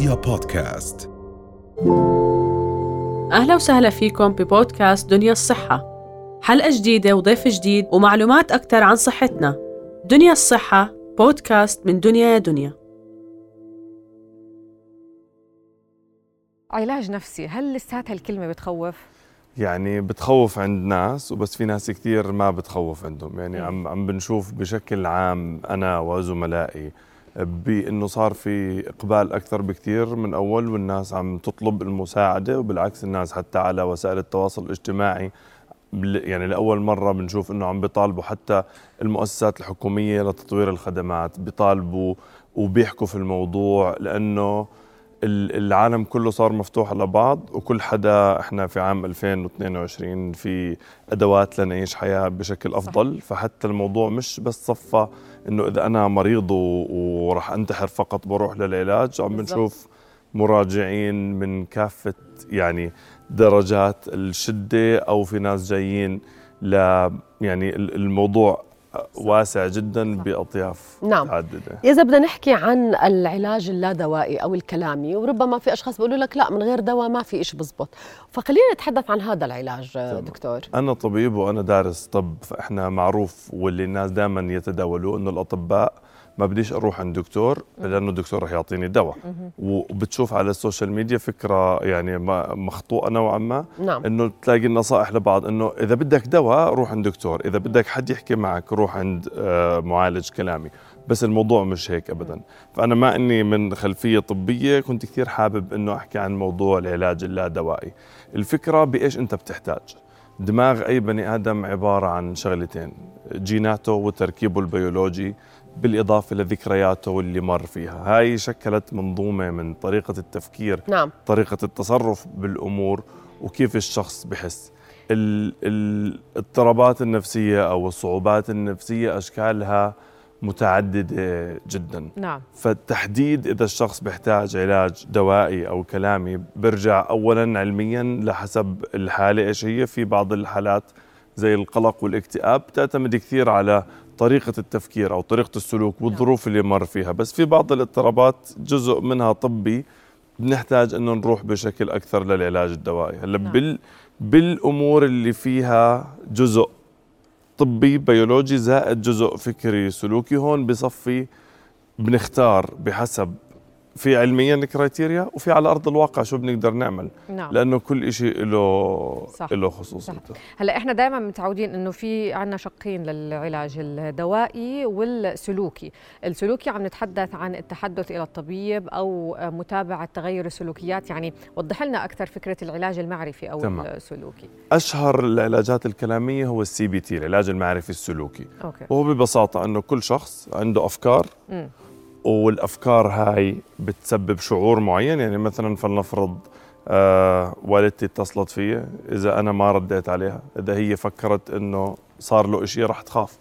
رؤيا بودكاست. أهلا وسهلا فيكم ببودكاست دنيا الصحة. حلقة جديدة وضيف جديد ومعلومات أكثر عن صحتنا. دنيا الصحة بودكاست من دنيا يا دنيا. علاج نفسي هل لساتها الكلمة بتخوف؟ يعني بتخوف عند ناس وبس في ناس كثير ما بتخوف عندهم. يعني عم عم بنشوف بشكل عام أنا وزملائي بأنه صار في إقبال أكثر بكثير من أول والناس عم تطلب المساعدة وبالعكس الناس حتى على وسائل التواصل الاجتماعي يعني لأول مرة بنشوف إنه عم بيطالبوا حتى المؤسسات الحكومية لتطوير الخدمات بيطالبوا وبيحكوا في الموضوع لأنه العالم كله صار مفتوح على بعض وكل حدا إحنا في عام 2022 في أدوات لنعيش حياة بشكل أفضل. فحتى الموضوع مش بس صفى إنه إذا أنا مريض وراح أنتحر فقط بروح للعلاج عم بنشوف مراجعين من كافة يعني درجات الشدة أو في ناس جايين ل يعني الموضوع واسع جدا بأطياف نعم. متعدده إذا بدنا نحكي عن العلاج اللادوائي أو الكلامي وربما في أشخاص بيقولوا لك لا من غير دواء ما في شيء بزبط فخلينا نتحدث عن هذا العلاج تمام. دكتور أنا طبيب وأنا دارس طب فإحنا معروف واللي الناس دائما يتداولوا إنه الأطباء ما بديش أروح عند دكتور لأنه الدكتور رح يعطيني دواء. وبتشوف على السوشيال ميديا فكرة يعني مخطوئة نوعا ما نعم. إنه تلاقي النصائح لبعض إنه إذا بدك دواء روح عند دكتور إذا بدك حد يحكي معك روح عند آه، معالج كلامي. بس الموضوع مش هيك ابدا. فأنا ما إني من خلفية طبية كنت كثير حابب إنه أحكي عن موضوع العلاج اللادوائي. الفكرة بإيش أنت بتحتاج؟ دماغ أي بني آدم عبارة عن شغلتين جيناته وتركيبه البيولوجي بالإضافة لذكرياته واللي مر فيها. هاي شكلت منظومة من طريقة التفكير نعم. طريقة التصرف بالأمور وكيف الشخص بحس. الاضطرابات النفسية أو الصعوبات النفسية أشكالها متعددة جدا. نعم. فالتحديد إذا الشخص بيحتاج علاج دوائي أو كلامي برجع أولا علميا لحسب الحالة إيش هي. في بعض الحالات زي القلق والاكتئاب تعتمد كثير على طريقة التفكير أو طريقة السلوك والظروف اللي مر فيها. بس في بعض الاضطرابات جزء منها طبي بنحتاج إنه نروح بشكل أكثر للعلاج الدوائي. هلأ نعم. بال بالأمور اللي فيها جزء طبي بيولوجي زائد جزء فكري سلوكي هون بصفي بنختار بحسب في علميا criteria وفي على أرض الواقع شو بنقدر نعمل. نعم. لأنه كل شيء له صح. له خصوصيته. هلأ إحنا دائما متعودين إنه في عندنا شقين للعلاج الدوائي والسلوكي. السلوكي عم نتحدث عن التحدث إلى الطبيب أو متابعة تغير السلوكيات. يعني وضح لنا أكثر فكرة العلاج المعرفي أو تمام. السلوكي. أشهر العلاجات الكلامية هو ال CBT العلاج المعرفي السلوكي. okay. وهو ببساطة إنه كل شخص عنده أفكار مم. والأفكار هاي بتسبب شعور معين؟ يعني مثلا فلنفرض آه والدتي اتصلت فيي إذا أنا ما رديت عليها إذا هي فكرت إنه صار له إشي رح تخاف.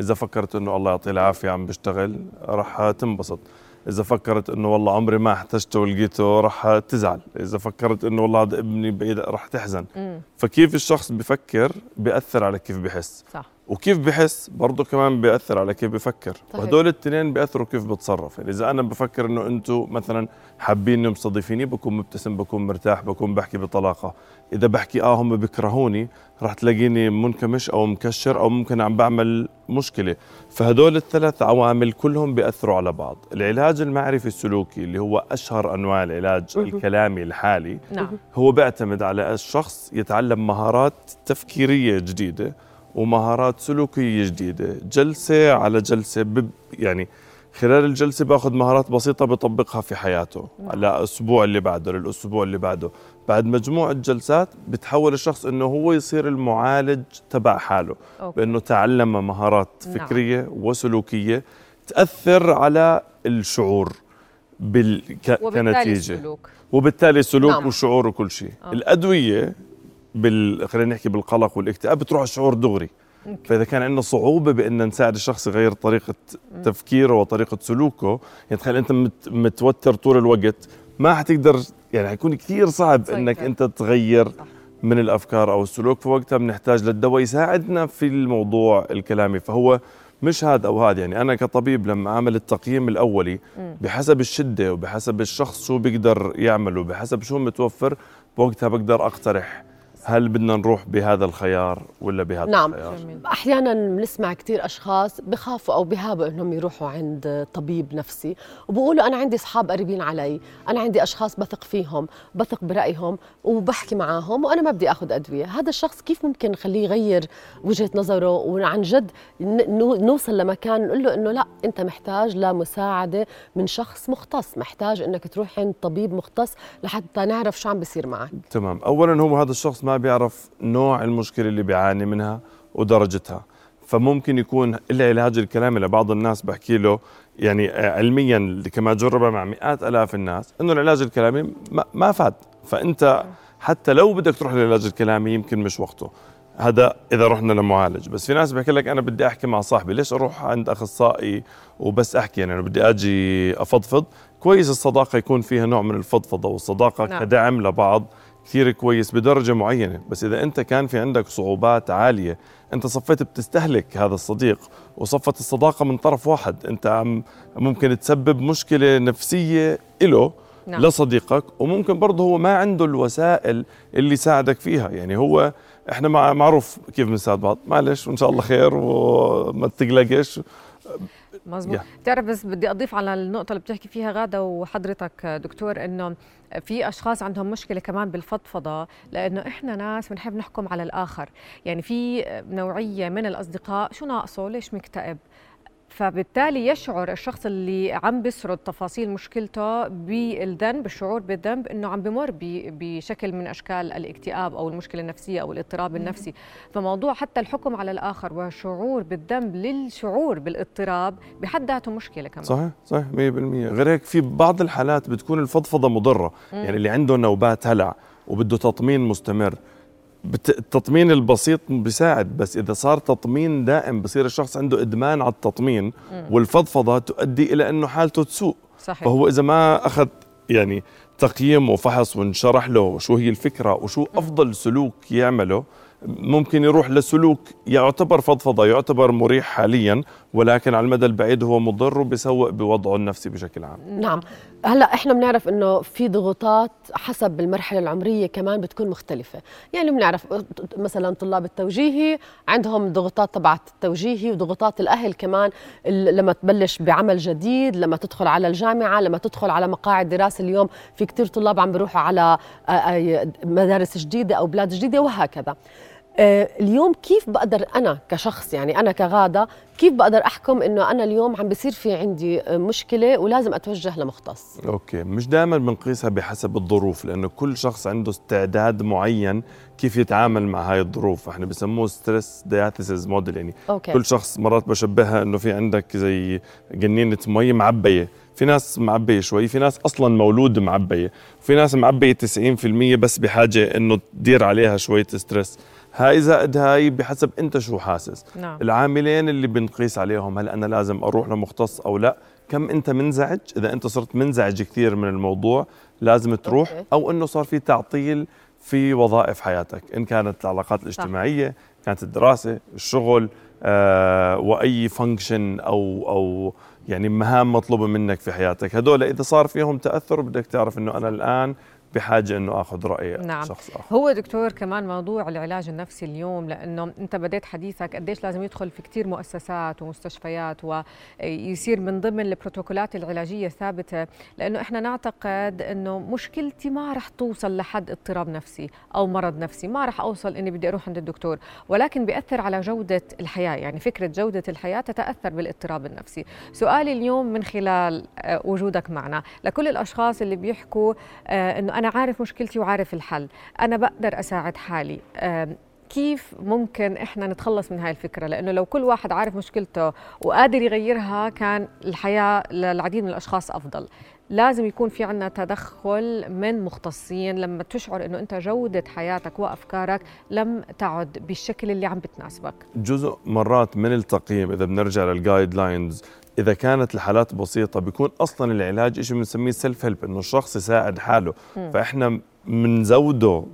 إذا فكرت إنه الله يعطيه العافية عم بيشتغل رح تنبسط. إذا فكرت إنه والله عمري ما احتجته ولقيته رح تزعل. إذا فكرت إنه والله هذا ابني بعيد رح تحزن. فكيف الشخص بفكر بيأثر على كيف بحس صح. وكيف بحس برضه كمان بيأثر على كيف بفكر. صحيح. وهدول الاثنين بيأثروا كيف بتصرف. يعني إذا أنا بفكر إنه أنتم مثلا حابين مستضيفيني بكون مبتسم بكون مرتاح بكون بحكي بطلاقة. إذا بحكي آه هم بيكرهوني رح تلاقيني منكمش أو مكشر أو ممكن عم بعمل مشكلة. فهدول الثلاث عوامل كلهم بيأثروا على بعض. العلاج المعرفي السلوكي اللي هو أشهر أنواع العلاج الكلامي الحالي نعم. هو بيعتمد على الشخص يتعلم مهارات تفكيرية جديدة. ومهارات سلوكية جديدة جلسة على جلسة بب يعني خلال الجلسة بأخذ مهارات بسيطة بطبقها في حياته على الأسبوع اللي بعده للأسبوع اللي بعده بعد مجموعة جلسات بتحول الشخص إنه هو يصير المعالج تبع حاله أوكي. بأنه تعلم مهارات نعم. فكرية وسلوكية تأثر على الشعور بال... ك... وبالتالي كنتيجة السلوك وبالتالي السلوك نعم. والشعور وكل شيء. الأدوية بال... خلينا نحكي بالقلق والاكتئاب بتروح الشعور دغري. فإذا كان عندنا صعوبة بإن نساعد الشخص يغير طريقة تفكيره وطريقة سلوكه يعني تخيل أنت مت... متوتر طول الوقت ما حتقدر يعني حيكون كثير صعب. إنك أنت تغير. من الأفكار أو السلوك فوقتها بنحتاج للدواء يساعدنا في الموضوع الكلامي فهو مش هذا أو هذا يعني أنا كطبيب لما أعمل التقييم الأولي بحسب الشدة وبحسب الشخص شو بيقدر يعمله بحسب شو متوفر بوقتها بقدر أقترح هل بدنا نروح بهذا الخيار ولا بهذا نعم. الخيار جميل. أحيانا بنسمع كثير أشخاص بخافوا أو بهابوا إنهم يروحوا عند طبيب نفسي وبقولوا أنا عندي أصحاب قريبين علي أنا عندي أشخاص بثق فيهم بثق برأيهم وبحكي معاهم وأنا ما بدي آخذ أدوية هذا الشخص كيف ممكن نخليه يغير وجهة نظره وعن جد نوصل لمكان نقول له إنه لا أنت محتاج لمساعدة من شخص مختص محتاج إنك تروح عند طبيب مختص لحتى نعرف شو عم بيصير معك تمام اولا هو هذا الشخص ما بيعرف نوع المشكلة اللي بيعاني منها ودرجتها. فممكن يكون العلاج الكلامي لبعض الناس بحكي له يعني آه، علميا كما جرب مع مئات آلاف الناس إنه العلاج الكلامي ما, ما فاد فأنت حتى لو بدك تروح للعلاج الكلامي يمكن مش وقته. هذا إذا رحنا لمعالج. بس في ناس بحكي لك أنا بدي أحكي مع صاحبي ليش أروح عند أخصائي وبس أحكي؟ يعني أنا بدي أجي أفضفض. كويس الصداقة يكون فيها نوع من الفضفضة والصداقة نعم. كدعم لبعض كثير كويس بدرجة معينة. بس إذا أنت كان في عندك صعوبات عالية أنت صفيت بتستهلك هذا الصديق وصفت الصداقة من طرف واحد. أنت عم ممكن تسبب مشكلة نفسية إله نعم. لصديقك وممكن برضه هو ما عنده الوسائل اللي يساعدك فيها. يعني هو إحنا مع معروف كيف بنساعد بعض. معلش وإن شاء الله خير وما تقلقش. مزبوط يا. بتعرف بس بدي أضيف على النقطة اللي بتحكي فيها غادة وحضرتك دكتور إنه في أشخاص عندهم مشكلة كمان بالفضفضة لأنه إحنا ناس بنحب نحكم على الآخر. يعني في نوعية من الأصدقاء شو ناقصه؟ ليش مكتئب؟ فبالتالي يشعر الشخص اللي عم بيسرد تفاصيل مشكلته بالذنب الشعور بالذنب إنه عم بمر بشكل من أشكال الاكتئاب أو المشكلة النفسية أو الاضطراب النفسي. فموضوع حتى الحكم على الآخر والشعور بالذنب للشعور بالاضطراب بحد ذاته مشكلة كمان. صحيح صحيح 100% غير هيك في بعض الحالات بتكون الفضفضة مضرة. يعني اللي عنده نوبات هلع وبده تطمين مستمر. التطمين البسيط بيساعد بس إذا صار تطمين دائم بصير الشخص عنده إدمان على التطمين والفضفضة تؤدي إلى إنه حالته تسوء. صحيح. فهو إذا ما أخذ يعني تقييم وفحص وانشرح له شو هي الفكرة وشو أفضل سلوك يعمله ممكن يروح لسلوك يعتبر فضفضة يعتبر مريح حاليا ولكن على المدى البعيد هو مضر وبيسوء بوضعه النفسي بشكل عام. نعم. هلأ إحنا بنعرف إنه في ضغوطات حسب المرحلة العمرية كمان بتكون مختلفة. يعني بنعرف مثلا طلاب التوجيهي عندهم ضغوطات تبعت التوجيهي وضغوطات الأهل كمان لما تبلش بعمل جديد لما تدخل على الجامعة لما تدخل على مقاعد دراسة اليوم في كتير طلاب عم بيروحوا على مدارس جديدة أو بلاد جديدة وهكذا. اليوم كيف بقدر أنا كشخص يعني أنا كغادة كيف بقدر أحكم إنه أنا اليوم عم بصير في عندي آه، مشكلة ولازم أتوجه لمختص؟ okay مش دائما بنقيسها بحسب الظروف لأنه كل شخص عنده استعداد معين كيف يتعامل مع هاي الظروف. إحنا بسموه stress diathesis model يعني okay. كل شخص مرات بشبهها إنه في عندك زي جنينة مي معبية. في ناس معبية شوي في ناس أصلا مولود معبية. في ناس معبية 90% بس بحاجة إنه تدير عليها شوية stress هاي زائد هاي بحسب انت شو حاسس. نعم. العاملين اللي بنقيس عليهم هل أنا لازم أروح لمختص أو لا؟ كم أنت منزعج؟ إذا أنت صرت منزعج كثير من الموضوع لازم تروح okay. أو إنه صار في تعطيل في وظائف حياتك إن كانت العلاقات الاجتماعية كانت الدراسة الشغل آه وأي function أو أو يعني مهام مطلوبة منك في حياتك. هدول إذا صار فيهم تأثر بدك تعرف إنه أنا الآن بحاجة إنه آخذ رأي نعم. شخص آخر. هو دكتور كمان موضوع العلاج النفسي اليوم لأنه أنت بديت حديثك قديش لازم يدخل في كثير مؤسسات ومستشفيات ويصير من ضمن البروتوكولات العلاجية الثابتة لأنه إحنا نعتقد إنه مشكلتي ما رح توصل لحد اضطراب نفسي أو مرض نفسي ما رح أوصل إني بدي أروح عند الدكتور ولكن بيأثر على جودة الحياة يعني فكرة جودة الحياة تتأثر بالاضطراب النفسي. سؤالي اليوم من خلال آه، وجودك معنا. لكل الأشخاص اللي بيحكوا آه، إنه أنا عارف مشكلتي وعارف الحل. أنا بقدر أساعد حالي. كيف ممكن إحنا نتخلص من هاي الفكرة؟ لأنه لو كل واحد عارف مشكلته وقادر يغيرها كان الحياة للعديد من الأشخاص أفضل. لازم يكون في عنا تدخل من مختصين لما تشعر إنه أنت جودة حياتك وأفكارك لم تعد بالشكل اللي عم بتناسبك. جزء مرات من التقييم إذا بنرجع لل guidelines إذا كانت الحالات بسيطة بيكون أصلا العلاج شيء بنسميه self help إنه الشخص يساعد حاله فإحنا بنزوده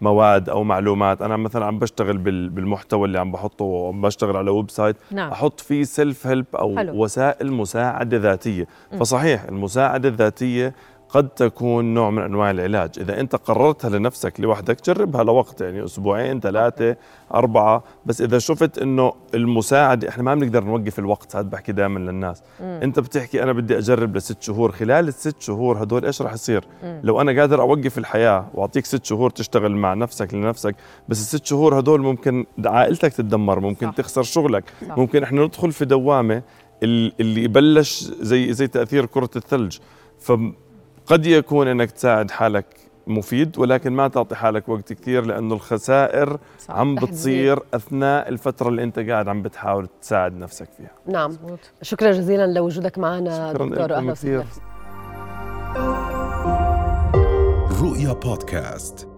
مواد أو معلومات أنا مثلا عم بشتغل بالمحتوى اللي عم بحطه وعم بشتغل على website نعم. أحط فيه self help أو حلو. وسائل مساعدة ذاتية م. فصحيح المساعدة الذاتية قد تكون نوع من أنواع العلاج، إذا أنت قررتها لنفسك لوحدك جربها لوقت يعني أسبوعين ثلاثة أربعة، بس إذا شفت إنه المساعده إحنا ما بنقدر نوقف الوقت هذا بحكي دائما للناس، مم. أنت بتحكي أنا بدي أجرب لست شهور، خلال الست شهور هدول إيش راح يصير؟ مم. لو أنا قادر أوقف الحياة وأعطيك ست شهور تشتغل مع نفسك لنفسك، بس الست شهور هدول ممكن عائلتك تتدمر، ممكن صح. تخسر شغلك، صح. ممكن إحنا ندخل في دوامة اللي بلش زي زي تأثير كرة الثلج، ف قد يكون إنك تساعد حالك مفيد ولكن ما تعطي حالك وقت كثير لأنه الخسائر صح. عم بتصير أثناء الفترة اللي أنت قاعد عم بتحاول تساعد نفسك فيها. نعم. شكرا جزيلا لوجودك معنا دكتور أهلا وسهلا. رؤيا بودكاست.